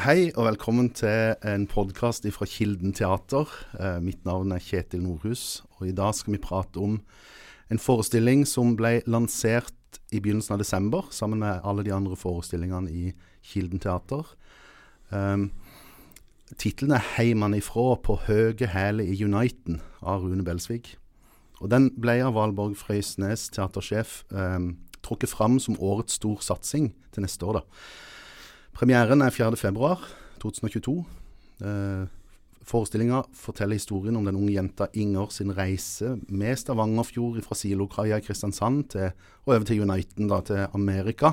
Hei og velkommen til en podkast fra Kilden teater. Eh, mitt navn er Kjetil Nordhus, og i dag skal vi prate om en forestilling som ble lansert i begynnelsen av desember, sammen med alle de andre forestillingene i Kilden teater. Um, Tittelen er 'Heimanifrå på høge hæle i Uniten' av Rune Belsvig. Og Den ble av Valborg Frøysnes, teatersjef, um, trukket fram som årets stor satsing til neste år. da. Premieren er 4.2.2022. Eh, Forestillinga forteller historien om den unge jenta Inger sin reise med Stavangerfjord fra Silokaia i Kristiansand til, og over til Uniten, da, til Amerika.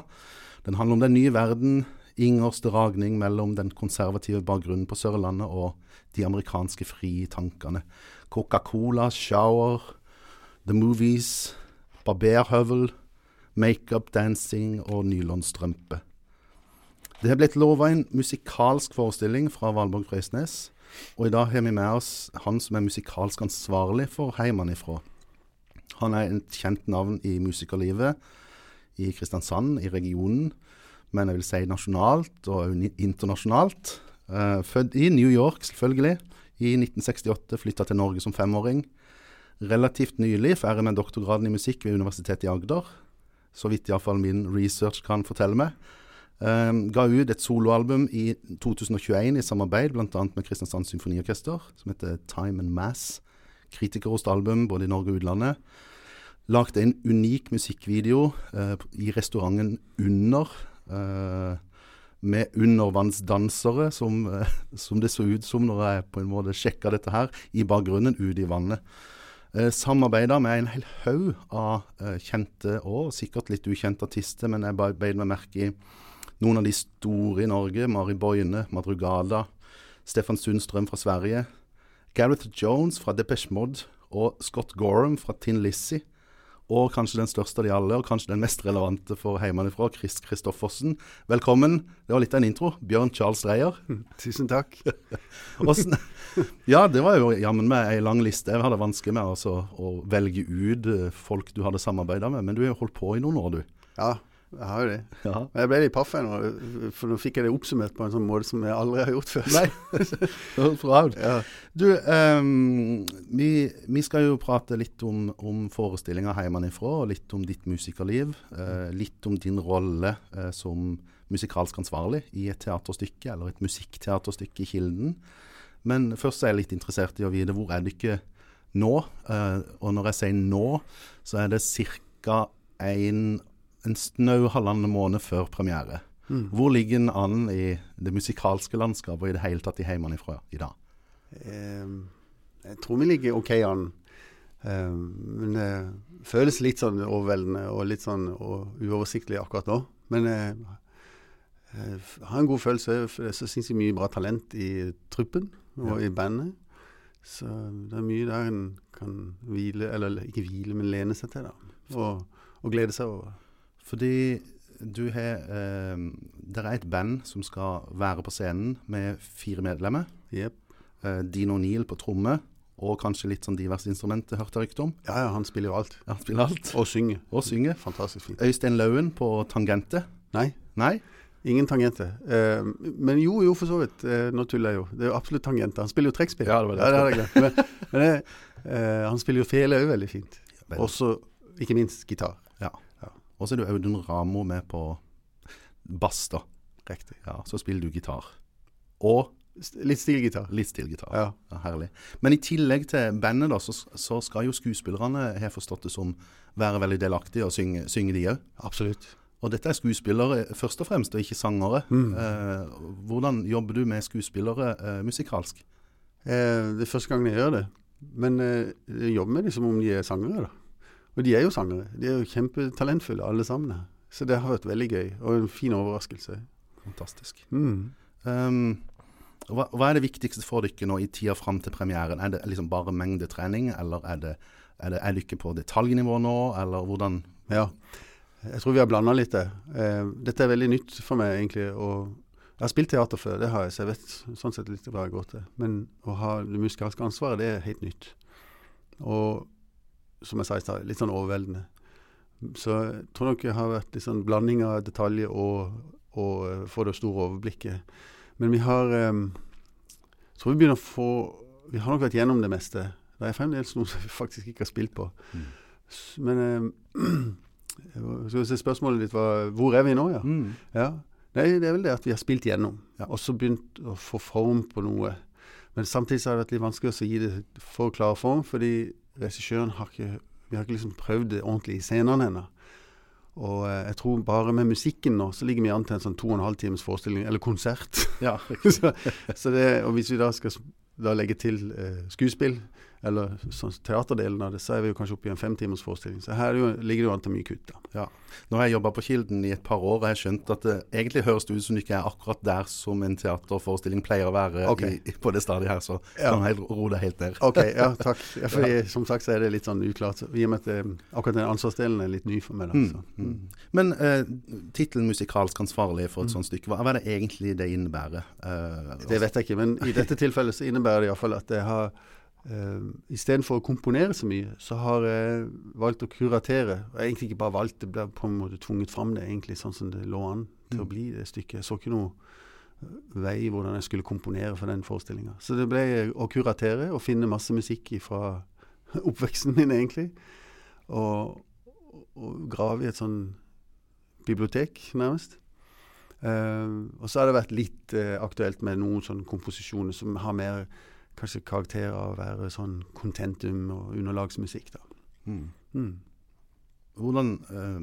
Den handler om den nye verden, Ingers dragning mellom den konservative bakgrunnen på Sørlandet og de amerikanske frie tankene. Coca-Cola, shower, The Movies, barberhøvel, makeup, dancing og nylonstrømpe. Det har blitt lova en musikalsk forestilling fra Valborg Frøysnes. Og i dag har vi med oss han som er musikalsk ansvarlig for Heimanifrå. Han er et kjent navn i musikerlivet i Kristiansand, i regionen. Men jeg vil si nasjonalt og internasjonalt. Uh, født i New York, selvfølgelig. I 1968 flytta til Norge som femåring. Relativt nylig ferdig med doktorgraden i musikk ved Universitetet i Agder. Så vidt iallfall min research kan fortelle meg. Um, ga ut et soloalbum i 2021 i samarbeid bl.a. med Kristiansand Symfoniorkester, som heter Time and Mass. Kritikerrost album både i Norge og utlandet. Lagde en unik musikkvideo uh, i restauranten Under. Uh, med undervannsdansere, som, uh, som, det så ut som når jeg på en måte sjekka dette her, i bakgrunnen ute i vannet. Uh, Samarbeida med en hel haug av kjente og sikkert litt ukjente artister, men jeg beit meg merke i noen av de store i Norge, Mari Boine, Madrugada, Stefan Sundstrøm fra Sverige, Gareth Jones fra Depeche Mod og Scott Gorham fra Tin Lizzie. Og kanskje den største av de alle, og kanskje den mest relevante for hjemmefra, Chris Christoffersen. Velkommen. Det var litt av en intro. Bjørn Charles Dreyer. Tusen takk. ja, det var jo jammen meg ei lang liste. Jeg hadde vanskelig med altså, å velge ut eh, folk du hadde samarbeida med. Men du har jo holdt på i noen år, du. Ja, jeg har jo det. Ja. Men jeg ble litt paff nå, for nå fikk jeg det oppsummert på en sånn måte som jeg aldri har gjort før. Nei, bra. Ja. Du, um, vi, vi, skal jo prate litt om, om forestillinga hjemmefra, og litt om ditt musikerliv. Uh, litt om din rolle uh, som musikalsk ansvarlig i et teaterstykke, eller et musikkteaterstykke i Kilden. Men først er jeg litt interessert i å vite hvor er ikke nå? Uh, og når jeg sier nå, så er det ca. en en snau halvannen måned før premiere. Mm. Hvor ligger den an i det musikalske landskapet og i det hele tatt i heimanifra i dag? Um, jeg tror vi ligger OK an. Um, men det føles litt sånn overveldende og litt sånn og uoversiktlig akkurat nå. Men jeg, jeg har en god følelse, for så syns jeg mye bra talent i truppen og ja. i bandet. Så det er mye der en kan hvile, eller ikke hvile, men lene seg til. da, Og, og glede seg over. Fordi du har eh, Det er et band som skal være på scenen med fire medlemmer. Yep. Eh, Dean O'Neill på tromme, og kanskje litt sånn diverse instrumenter, hørte jeg rykte om. Ja, ja, han spiller jo alt. Ja, han spiller alt. Og synger. Og synger. Fantastisk fint. Øystein Lauen på tangente. Nei. Nei? Ingen tangente. Eh, men jo, jo, for så vidt. Eh, nå tuller jeg jo. Det er jo absolutt tangente. Han spiller jo trekkspill. Ja, det var det. Ja, det glemt. Men, men eh, han spiller jo fele òg veldig fint. Også ikke minst gitar. Og så er du Audun Ramo med på bass, da. Riktig. Ja, Så spiller du gitar. Og Litt stilgitar. Litt stilgitar. Ja. ja. Herlig. Men i tillegg til bandet, da, så, så skal jo skuespillerne, har forstått det som, være veldig delaktige og synge, synge de òg. Absolutt. Og dette er skuespillere først og fremst, og ikke sangere. Mm. Eh, hvordan jobber du med skuespillere eh, musikalsk? Eh, det er første gang jeg gjør det. Men eh, jeg jobber med dem som om de er sangere, da. Og de er jo sangere. De er jo kjempetalentfulle alle sammen. her. Så det har vært veldig gøy, og en fin overraskelse. Fantastisk. Mm. Um, hva, hva, er det viktigste for dere nå i tida fram til premieren? Er det liksom bare mengdetrening, eller er det, er det er dere på detaljnivå nå, eller hvordan? Ja, jeg tror vi har blanda litt det. Uh, dette er veldig nytt for meg, egentlig. og jeg har spilt teater før, det har jeg, så jeg vet sånn sett litt hva jeg går til. Men å ha det musikalske ansvaret, det er helt nytt. Og som jeg sa i stad, litt sånn overveldende. Så jeg tror nok jeg har vært litt sånn blanding av detaljer og, og få det store overblikket. Men vi har um, tror vi begynner å få Vi har nok vært gjennom det meste. Det er fremdeles noe som vi faktisk ikke har spilt på. Mm. Men um, skal vi se, spørsmålet ditt var hvor er vi nå, ja? Mm. ja. Nei, det er vel det at vi har spilt gjennom, Ja. og så begynt å få form på noe. Men samtidig så har det vært litt vanskelig å gi det for klar form, fordi regissøren har ikke Vi har ikke liksom prøvd det ordentlig i scenene ennå. Og eh, jeg tror bare med musikken nå, så ligger vi an til en sånn to og en halv times forestilling, eller konsert. Ja. så, så det, og hvis vi da skal da legge til eh, skuespill, eller sånn teaterdelen av det, så er vi jo kanskje oppe i en femtimers forestilling. Så her er jo, ligger det jo an til mye kutt. da. Nå har jeg jobba på Kilden i et par år, og jeg har skjønt at det egentlig høres det ut som du ikke er akkurat der som en teaterforestilling pleier å være okay. i, på det stadiet her, så Ja. kan jeg ro deg helt ned. Ok, ja, takk. Ja, fordi, Som sagt så er det litt sånn uklart. I og med at det, akkurat den ansvarsdelen er litt ny for meg. da. Mm, mm. Men uh, tittelen 'musikalsk ansvarlig' for et Mm. sånt stykke, hva, hva er det egentlig det innebærer? Eh, Det vet jeg ikke, men i dette tilfellet så innebærer det iallfall at jeg har uh, Istedenfor å komponere så mye, så har jeg valgt å kuratere. Og egentlig ikke bare valgt, det ble på en måte tvunget fram det egentlig sånn som det lå an til å Mm. bli det stykket. Jeg så ikke noe eh, vei i hvordan jeg skulle komponere for den forestillinga. Så det ble å kuratere og finne masse musikk fra oppveksten min, egentlig. Og, og grave i et sånn bibliotek, nærmest. Uh, og så har det vært litt uh, aktuelt med noen sånne komposisjoner som har mer kanskje karakter av å være sånn contentum og underlagsmusikk. da. mm. Mm. Hvordan eh,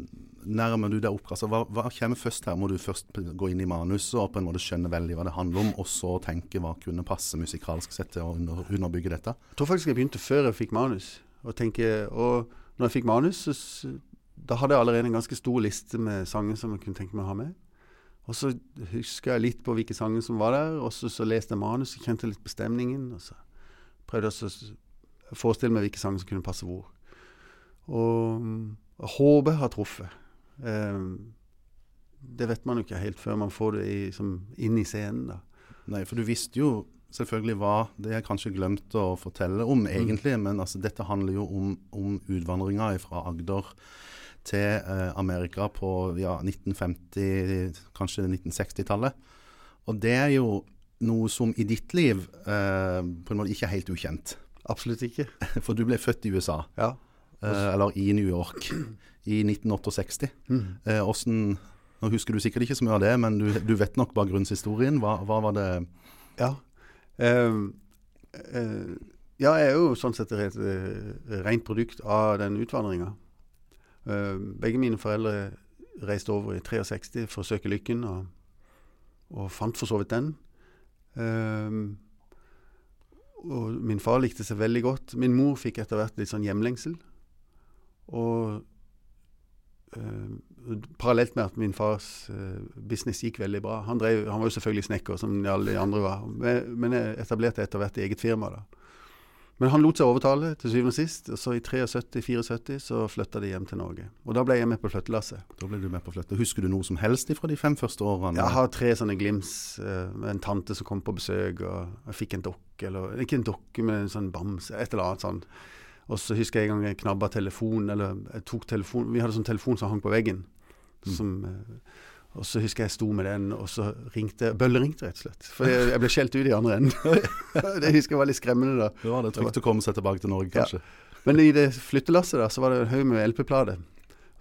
nærmer du deg opp? Altså, hva, hva kommer først her? Må du først gå inn i manuset og på en måte skjønne veldig hva det handler om, og så tenke hva kunne passe musikalsk sett til å under, underbygge dette? Jeg tror faktisk jeg begynte før jeg fikk manus. Og, tenke, og når jeg fikk manus, så, da hadde jeg allerede en ganske stor liste med sanger som jeg kunne tenke meg å ha med. Og så husker jeg litt på hvilke sanger som var der, og så, så leste jeg manus, kjente litt på stemningen. Og så prøvde jeg å forestille meg hvilke sanger som kunne passe hvor. Og håpet jeg håper jeg har truffet. Um, det vet man jo ikke helt før man får det i, som, inn i scenen. da. Nei, for du visste jo selvfølgelig hva Det jeg kanskje glemte å fortelle om egentlig, men altså, dette handler jo om, om utvandringa fra Agder til eh, Amerika på ja, 1950, kanskje 1960-tallet. Og det er jo noe som i ditt liv eh, på en måte ikke er helt ukjent. Absolutt ikke. For du ble født i USA, Ja. eh, eller i New York, i 1968. Mm. Eh, hvordan, nå husker du sikkert ikke så mye av det, men du, du vet nok bakgrunnshistorien. Hva, hva var det Ja. Ehm, eh, ja, jeg er jo sånn sett et uh, rent produkt av den utvandringa. Begge mine foreldre reiste over i 63 for å søke lykken, og, og fant for så vidt den. Um, og min far likte seg veldig godt. Min mor fikk etter hvert litt sånn hjemlengsel. Og uh, parallelt med at min fars uh, business gikk veldig bra. Han, drev, han var jo selvfølgelig snekker, som alle de andre var, men, men jeg etablerte etter hvert eget firma. da. Men han lot seg overtale til syvende og sist, og så i 73-74 så flytta de hjem til Norge. Og da ble jeg med på flyttelasset. Da ble du med på flytte. Husker du noe som helst fra de fem første årene? Jeg har tre sånne glims eh, med en tante som kom på besøk, og jeg fikk en dokke, eller ikke en dokke, men en sånn bamse, et eller annet sånt. Og så husker jeg en gang jeg knabba telefon, eller jeg tok telefon Vi hadde sånn telefon som hang på veggen. Mm. Som, eh, og så husker jeg jeg sto med den, og så ringte Bølleringte, rett og slett. For jeg, jeg ble skjelt ut i andre enden. det husker jeg var litt skremmende da. Det var det trygt å komme seg tilbake til Norge, Ja. kanskje. Men i det flyttelasset da, så var det en haug med LP-plater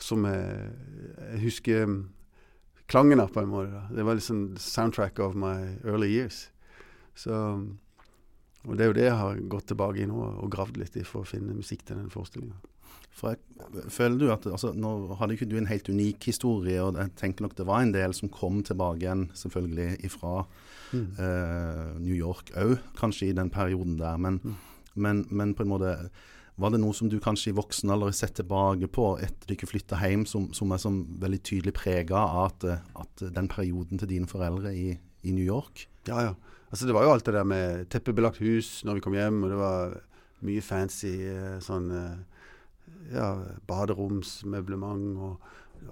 som jeg, jeg husker mm, klangen av, på en måte. da. Det var liksom soundtrack of my early years. Så, og det er jo det jeg har gått tilbake i nå og gravd litt i for å finne musikk til den forestillinga. For jeg, føler du at altså, Nå hadde ikke du en helt unik historie, og jeg tenker nok det var en del som kom tilbake igjen, selvfølgelig ifra Mm. eh, New York òg, kanskje i den perioden der. Men, Mm. men, men på en måte var det noe som du kanskje i voksen alder sett tilbake på etter du ikke flytta hjem, som, som er sånn veldig tydelig prega av at, at den perioden til dine foreldre i, i New York Ja, ja. Altså, det var jo alt det der med teppebelagt hus når vi kom hjem, og det var mye fancy eh, sånn eh, ja, baderomsmøblement og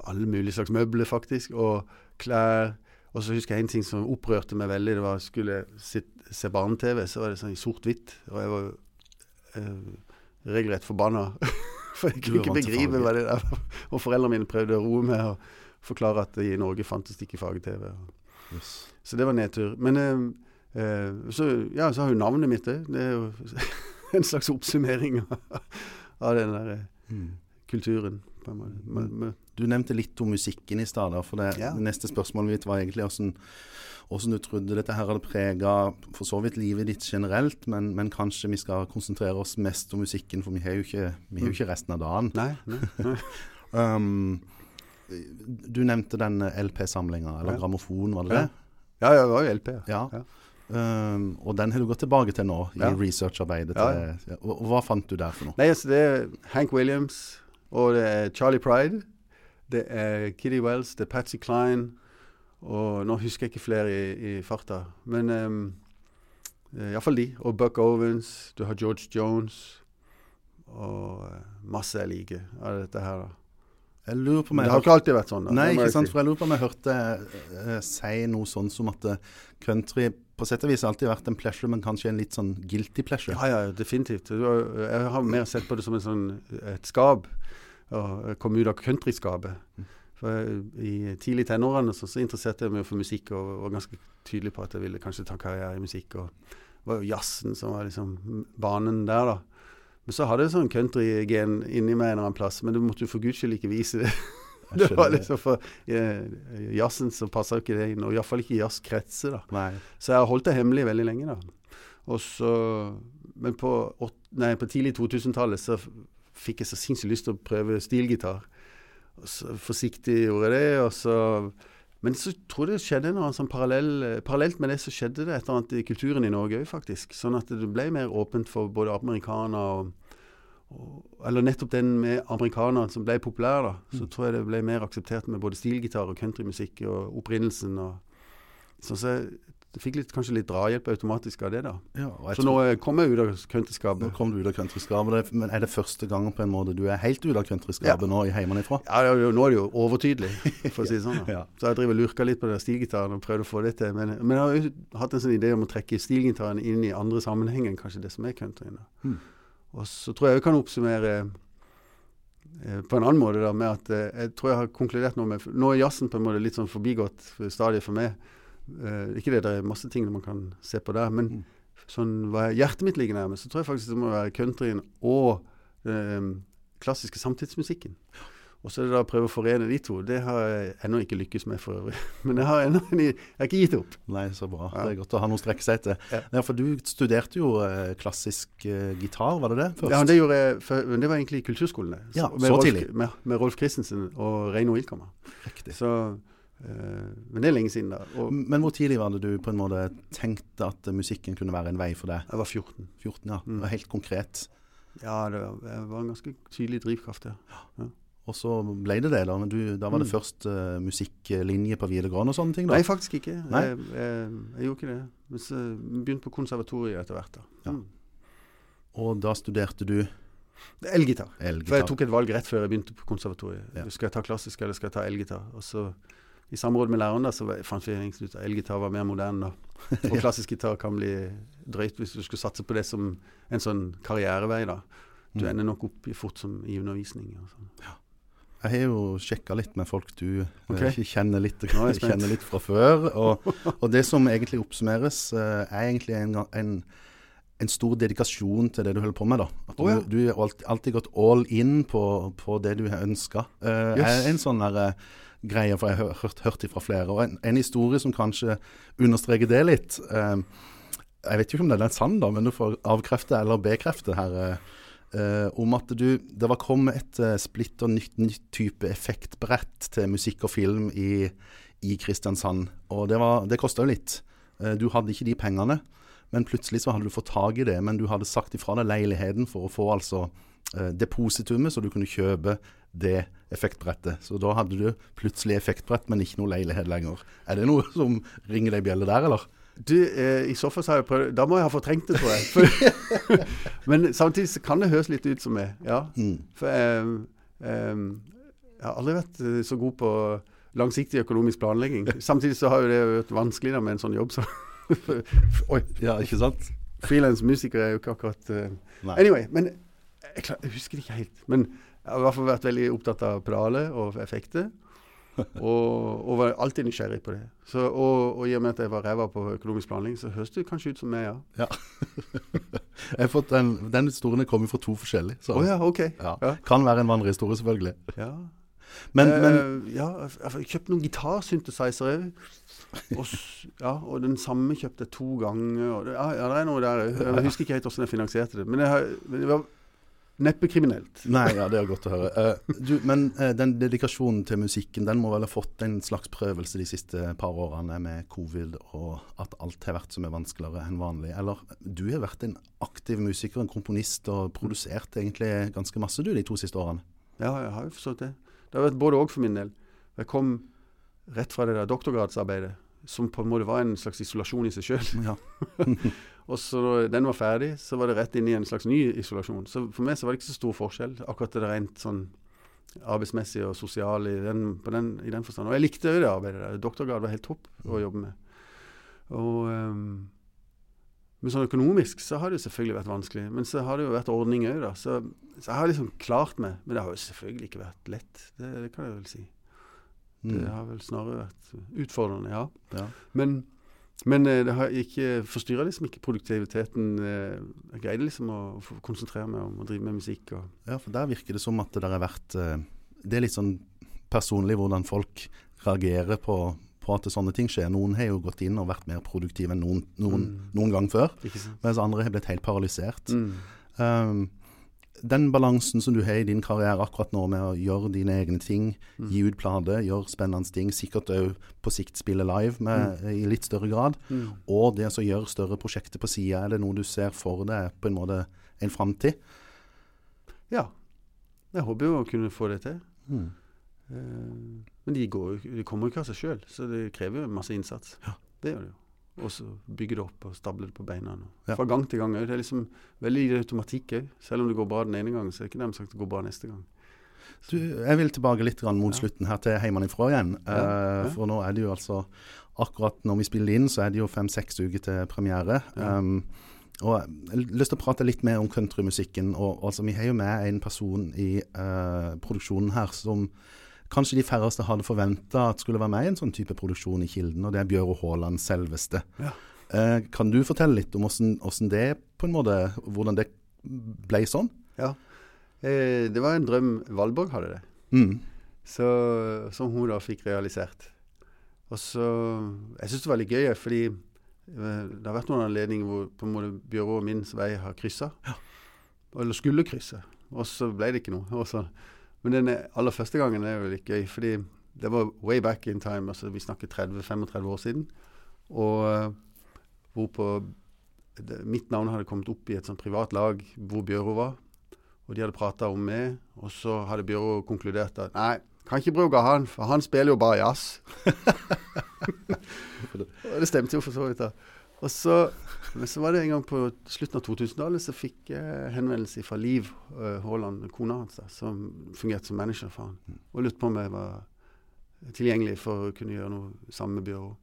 alle mulige slags møbler, faktisk. Og klær. Og så husker jeg en ting som opprørte meg veldig. Det var skulle jeg sitt- se barne-TV, så var det sånn i sort-hvitt. Og jeg var eh, regelrett forbanna. For jeg kunne ikke begripe hva det der. Og foreldrene mine prøvde å roe meg og forklare at i Norge fantes det ikke farge-TV. Yes. Så det var nedtur. Men eh, så, ja, så har jo navnet mitt det. Det er jo en slags oppsummering av, den der eh, Mm. kulturen. Du nevnte litt om musikken i stad. For det, Ja. neste spørsmålet mitt var egentlig hvordan, hvordan du trodde dette her hadde prega for så vidt livet ditt generelt, men, men kanskje vi skal konsentrere oss mest om musikken, for vi har jo ikke, har jo ikke resten av dagen. nei, nei, nei. Um, du nevnte den LP-samlinga, eller Ja. grammofon, var det det? Ja, ja, det var jo LP. Ja. Ja. Um, og den har du gått tilbake til nå, i Ja. researcharbeidet. Ja, ja. Og, og hva fant du der for noe? Nei, altså det er Hank Williams, og det er Charlie Pride. Det er Kitty Wells, det er Patsy Cline, og nå husker jeg ikke flere i, i farta. Men um, iallfall de. Og Buck Owens, du har George Jones, og eh, masse jeg liker av dette her. da. Jeg lurer på meg, det har ikke alltid vært sånn. da. Nei, ikke sant, for jeg lurer på om jeg hørte uh, si noe sånn som at uh, country på sett og vis alltid vært en pleasure, men kanskje en litt sånn guilty pleasure. Ja, ja, definitivt. Jeg har mer sett på det som en sånn, et skap. Og kom ut av countryskapet. For I tidlig tenårene så, så interesserte jeg meg for musikk og var ganske tydelig på at jeg ville kanskje ta karriere i musikk. Det var jo jazzen som var liksom banen der, da. Men så hadde jeg sånn country-gen inni meg en eller annen plass, men du måtte jo for guds skyld ikke vise det. Det var liksom for eh, jazzen så jo ikke det inn, og iallfall ikke i jazzkretser, da. Nei. Så jeg har holdt det hemmelig veldig lenge, da. Og så, men på, nei, på tidlig 2000-tallet så fikk jeg så sinnssykt lyst til å prøve stilgitar. Så Forsiktig gjorde jeg det, og så Men så tror jeg det skjedde noe sånn parallell, parallelt med det så skjedde det et eller annet i kulturen i Norge òg, faktisk. Sånn at det ble mer åpent for både amerikanere og Eller nettopp den med amerikaner som ble populær, da. Så tror jeg det ble mer akseptert med både stilgitar og countrymusikk og opprinnelsen og Sånn så jeg fikk litt, kanskje litt drahjelp automatisk av det, da. Ja, Så nå eh, kom jeg ut av nå kom du ut av countryskapet, men er det første gangen på en måte du er helt ute av countryskapet Ja. nå i Ja, Ja, nå er det jo overtydelig, for å si det sånn. Ja. Så jeg driver og lurker litt på den stilgitaren og prøvd å få det til. Men, men jeg har jo hatt en sånn idé om å trekke stilgitaren inn i andre sammenhenger enn kanskje det som er countryen. da. Hmm. Og så tror jeg vi kan oppsummere eh, på en annen måte da, med at eh, jeg tror jeg har konkludert nå med Nå er jazzen på en måte litt sånn forbigått stadiet for meg. Eh, ikke det, det er masse ting man kan se på der, men Mm. sånn hva hjertet mitt ligger nærmest, så tror jeg faktisk det må være countryen og den klassiske samtidsmusikken. Og så er det da å prøve å forene de to. Det har jeg ennå ikke lykkes med for øvrig. Men jeg har ennå jeg har ikke gitt opp. Nei, så bra. Ja. Det er godt å ha noe å strekke seg etter. Ja. Ja, for du studerte jo eh, klassisk uh, gitar, var det det? Først? Ja, det gjorde jeg før, men det var egentlig i kulturskolene. det. Ja, med så Rolf, tidlig. Med, med Rolf Christensen og Reino Wilkammer. Riktig. Så uh, Men det er lenge siden, da. Og Men hvor tidlig var det du på en måte tenkte at musikken kunne være en vei for deg? jeg var 14. 14, ja. Mm. var helt konkret. Ja, det var, det var en ganske tydelig drivkraft der. Og så ble det det, da. Du, da var det Mm. først uh, musikklinje på videregående og sånne ting? da? Nei, faktisk ikke. Nei? Jeg, jeg, jeg gjorde ikke det. Men så begynte på konservatoriet etter hvert. da. Ja. Mm. Og da studerte du Elgitar. For jeg tok et valg rett før jeg begynte på konservatoriet. Ja. Skal jeg ta klassisk, eller skal jeg ta elgitar? Og så i samråd med læreren da, så fant vi egentlig ut at elgitar var mer moderne. da. Og klassisk gitar kan bli drøyt hvis du skulle satse på det som en sånn karrierevei. da. Du Mm. ender nok opp i fort som i undervisning. Og sånn. Jeg har jo sjekka litt med folk du okay. Kjenner, litt, er kjenner litt fra før. Og, og det som egentlig oppsummeres, eh, er egentlig en, en, en stor dedikasjon til det du holder på med. da. At du, oh, ja. du har alltid, alltid gått all in på, på det du har ønska. Uh, Yes. er en sånn der, eh, greie, for jeg har hørt, hørt det fra flere. Og en, en historie som kanskje understreker det litt. Uh, jeg vet ikke om den er sann, da, men du får avkrefte eller bekrefte her. eh, eh, om at du, det var kommet et uh, splitter nytt, nytt type effektbrett til musikk og film i, i Kristiansand. Og det, var- det kosta jo litt. Uh, du hadde ikke de pengene, men plutselig så hadde du fått tak i det. Men du hadde sagt ifra deg leiligheten for å få altså depositumet, så du kunne kjøpe det effektbrettet. Så da hadde du plutselig effektbrett, men ikke noe leilighet lenger. Er det noe som ringer deg bjelle der, eller? Du, eh, I så fall så har jeg prøvd Da må jeg ha fortrengt det, tror jeg. For, men samtidig så kan det høres litt ut som meg. Ja. Mm. For eh, eh, jeg har aldri vært eh, så god på langsiktig økonomisk planlegging. Samtidig så har jo det vært vanskelig da med en sånn jobb. Så Oi. Ja, ikke sant? Frilans musiker er jo ikke akkurat eh, Anyway, men jeg, klar, jeg husker det ikke helt. Men jeg har i hvert fall vært veldig opptatt av pedaler og effekter. Og, og var alltid nysgjerrig på det. Så, og, og i og med at jeg var ræva på økonomisk planlegging, så høres det kanskje ut som meg, ja. Jeg har fått den, den historien kommer fra to forskjellige. Så oh, ja, okay. ja. Ja. kan være en vandrehistorie, selvfølgelig. Ja. Men, men Eh, ja, jeg kjøpte har kjøpt noen gitarsynthesizer òg. Og, ja, og den samme kjøpte jeg to ganger. Og det, ja, ja, det er noe der. Jeg husker ikke helt hvordan jeg finansierte det. Men, jeg har, men jeg var neppe kriminelt. Nei, ja, det er godt å høre. Uh, du, men uh, den dedikasjonen til musikken, den må vel ha fått en slags prøvelse de siste par årene med covid, og at alt har vært så mye vanskeligere enn vanlig. Eller du har vært en aktiv musiker, en komponist, og produsert egentlig ganske masse du de to siste årene. Ja, jeg har jo forstått det. Det har vært både òg for min del. Jeg kom rett fra det der doktorgradsarbeidet, som på en måte var en slags isolasjon i seg sjøl. Ja. Og så da den var ferdig, så var det rett inn i en slags ny isolasjon. Så for meg så var det ikke så stor forskjell, akkurat det rent sånn arbeidsmessig og sosial i den, på den, i den forstand. Og jeg likte jo det arbeidet der. Doktorgrad var helt topp å jobbe med. Og um, men sånn økonomisk så har det jo selvfølgelig vært vanskelig. Men så har det jo vært ordning òg, da. Så, så jeg har liksom klart meg. Men det har jo selvfølgelig ikke vært lett. Det, det kan jeg vel si. Det Mm. har vel snarere vært utfordrende, ja. Ja. Men, men eh, det har ikke forstyrra liksom ikke produktiviteten. eh, Jeg greide liksom å konsentrere meg om å drive med musikk. Og, ja, for der virker det som at det der har vært eh, Det er litt sånn personlig hvordan folk reagerer på, på at sånne ting skjer. Noen har jo gått inn og vært mer produktive enn noen, noen, Mm. noen gang før. Mens andre har blitt helt paralysert. Mm. Um, den balansen som du har i din karriere akkurat nå med å gjøre dine egne ting, Mm. gi ut plate, gjøre spennende ting, sikkert òg på sikt spille live med, i litt større grad, Mm. og det å gjøre større prosjekter på sida, er det noe du ser for deg på en måte en framtid? Ja. Jeg håper jo å kunne få det til. Mm. Eh, Men de, går, de kommer jo ikke av seg sjøl, så det krever jo masse innsats. Ja. Det gjør det jo. Og så bygge det opp og stable det på beina. Ja. Fra gang til gang. Det er liksom veldig automatikk òg. Selv om det går bra den ene gangen, så er det ikke nærmest sagt det går bra neste gang. Du, jeg vil tilbake litt grann mot Ja. slutten her til hjemmefra igjen. Ja, Eh, ja. For nå er det jo altså Akkurat når vi spiller inn, så er det jo fem-seks uker til premiere. Um, og jeg har lyst til å prate litt mer om countrymusikken. Og altså, Vi har jo med en person i uh, produksjonen her som kanskje de færreste hadde forventa at skulle være med i en sånn type produksjon i Kilden, og det er Bjøro Haaland selveste. Ja. Eh, kan du fortelle litt om hvordan, hvordan det på en måte, hvordan det ble sånn? Ja. Eh, det var en drøm Valborg hadde det. Mm. Så, som hun da fikk realisert. Og så Jeg syns det var litt gøy, fordi eh, det har vært noen anledninger hvor på en måte byrået min vei har kryssa. Eller skulle krysse. Og så ble det ikke noe. Og så, men den aller første gangen er jo litt gøy, fordi det var way back in time. altså Vi snakker 30-35 år siden. Og eh, hvorpå det, mitt navn hadde kommet opp i et sånt privat lag hvor Bjøro var. Og de hadde prata om meg, og så hadde Bjøro konkludert at nei, kan ikke bruke han, for han spiller jo bare jazz. og det stemte jo for så vidt. da. Og så, men så var det en gang på slutten av 2000-tallet så fikk jeg henvendelse fra Liv eh, Haaland, kona hans, da, som fungerte som manager for han. Og lurte på om jeg var tilgjengelig for å kunne gjøre noe sammen med Bjørn.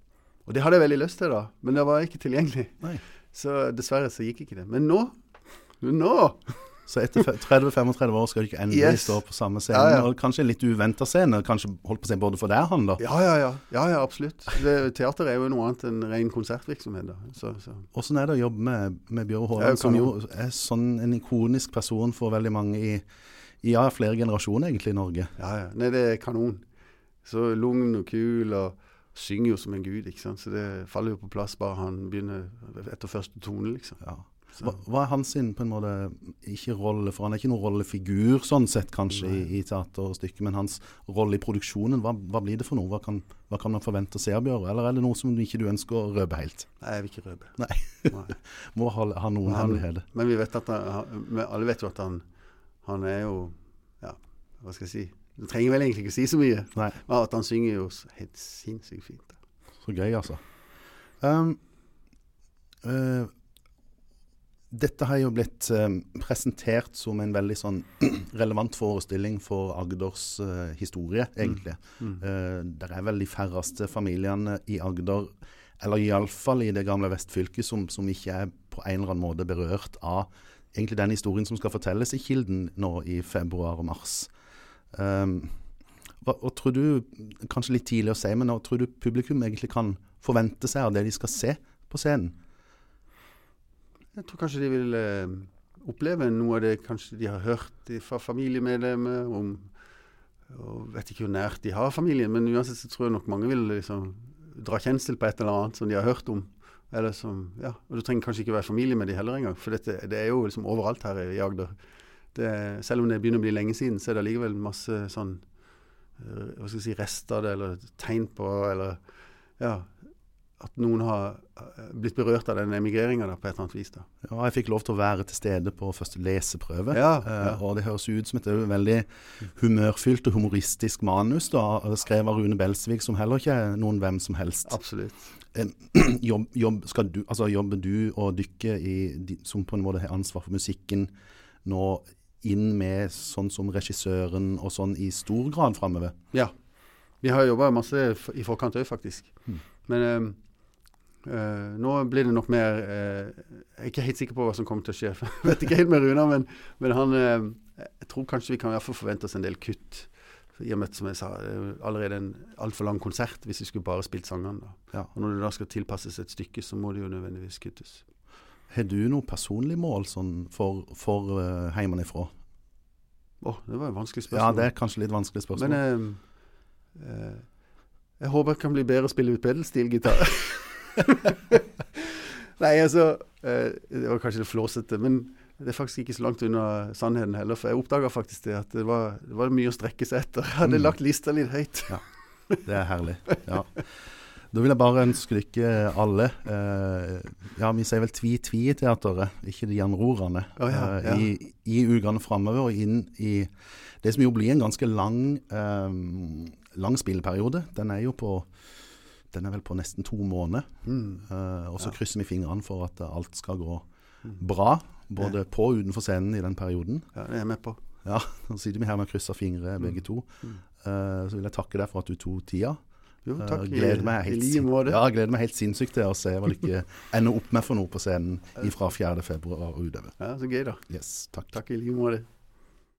Og det hadde jeg veldig lyst til, da, men det var ikke tilgjengelig. Nei. Så dessverre så gikk ikke det. Men nå nå! Så etter 30-35 år skal du ikke endelig Yes. stå på samme scene. Ja, ja. Og kanskje litt uventa scene, kanskje holdt på å si både for deg han, da. Ja, ja, ja. ja, ja absolutt. Det, teater er jo noe annet enn ren konsertvirksomhet. da. Så, så. Åssen er det å jobbe med, med Bjørn Haaland, som jo er sånn en ikonisk person for veldig mange i, i ja, flere generasjoner egentlig i Norge? Ja, ja. Nei, det er kanon. Så lugn og kul, og synger jo som en gud, ikke sant. Så det faller jo på plass bare han begynner etter første tone, liksom. Ja. Hva, hva er hans sin på en måte ikke rolle, for han er ikke noen rollefigur sånn sett kanskje i, i teaterstykket, men hans rolle i produksjonen, hva, hva blir det for noe? Hva kan, hva kan man forvente å se av Bjørn? Eller er det noe som du ikke du ønsker å røpe helt? Nei, jeg vil ikke røpe. Nei. Nei. Må ha, ha noen hemmeligheter. Men vi vet at han, alle vet jo at han, han er jo Ja, hva skal jeg si? Du trenger vel egentlig ikke si så mye. Nei. Men at han synger jo helt sinnssykt fint. Så gøy, altså. Um, eh, dette har jo blitt eh, presentert som en veldig sånn relevant forestilling for Agders eh, historie, egentlig. Mm. Eh, det er vel de færreste familiene i Agder, eller iallfall i det gamle vestfylket, som, som ikke er på en eller annen måte berørt av egentlig den historien som skal fortelles i Kilden nå i februar og mars. Um, hva, og tror du, kanskje litt tidlig å si, men hva tror du publikum egentlig kan forvente seg av det de skal se på scenen? Jeg tror kanskje de vil eh, oppleve noe av det kanskje de har hørt fra familiemedlemmer om og vet ikke hvor nært de har familien, men uansett så tror jeg nok mange vil liksom dra kjensel på et eller annet som de har hørt om. Eller som, ja, og Du trenger kanskje ikke være familie med de heller engang, for dette, det er jo liksom overalt her i Agder. Selv om det begynner å bli lenge siden, så er det allikevel masse sånn eh, hva skal jeg si, rester av det, eller tegn på eller ja, at noen har eh, blitt berørt av den emigreringa på et eller annet vis. da. Ja, jeg fikk lov til å være til stede på første leseprøve. Ja, eh, ja. og det høres ut som et veldig humørfylt og humoristisk manus, da, skrevet av Rune Belsvik, som heller ikke er noen hvem som helst. Absolutt. Eh, jobb, jobb, skal du, altså jobber du og dykker i, som på en måte har ansvar for musikken, nå inn med sånn som regissøren og sånn i stor grad framover? Ja. Vi har jobba masse i forkant òg, faktisk. Mm. Men eh, nå blir det nok mer uh, Jeg er ikke helt sikker på hva som kommer til å skje. Jeg vet ikke helt med Runa, men, men han uh, Jeg tror kanskje vi kan i hvert fall forvente oss en del kutt. I og med, som jeg sa, er allerede en altfor lang konsert hvis vi skulle bare spilt sangene. Ja. Og når det da skal tilpasses et stykke, så må det jo nødvendigvis kuttes. Har du noe personlig mål sånn for, for uh, heimanifra? Å, det var et vanskelig spørsmål. Ja, det er kanskje litt vanskelig spørsmål. Men jeg håper jeg kan bli bedre å spille ut pedalstilgitar. Nei, altså eh, Det var kanskje litt flåsete, men det er faktisk ikke så langt unna sannheten heller. For jeg oppdaga faktisk det at det var, det var mye å strekke seg etter. Jeg hadde Mm. lagt lista litt høyt. ja, Det er herlig. Ja. Da vil jeg bare ønske lykke alle eh, Ja, vi sier vel tvi-tvi i teateret, ikke de gjenrorene. Oh, ja, ja, eh. I, I ukene framover og inn i det som jo blir en ganske lang, eh, lang spilleperiode. Den er jo på den er vel på nesten to måneder. Mm. Uh, og så Ja. krysser vi fingrene for at alt skal gå Mm. bra. Både på og utenfor scenen i den perioden. Ja, det er jeg med på. Ja, Nå sitter vi her med å krysse fingre begge to. Mm. Eh, så vil jeg takke deg for at du tok tida. Jo, takk. takk. gleder meg I helt, like måte. ja, gleder meg helt sinnssykt til å se hva dere ender opp med for noe på scenen fra 4. februar og utover. Ja, så gøy, da. Yes, takk. Takk i like måte.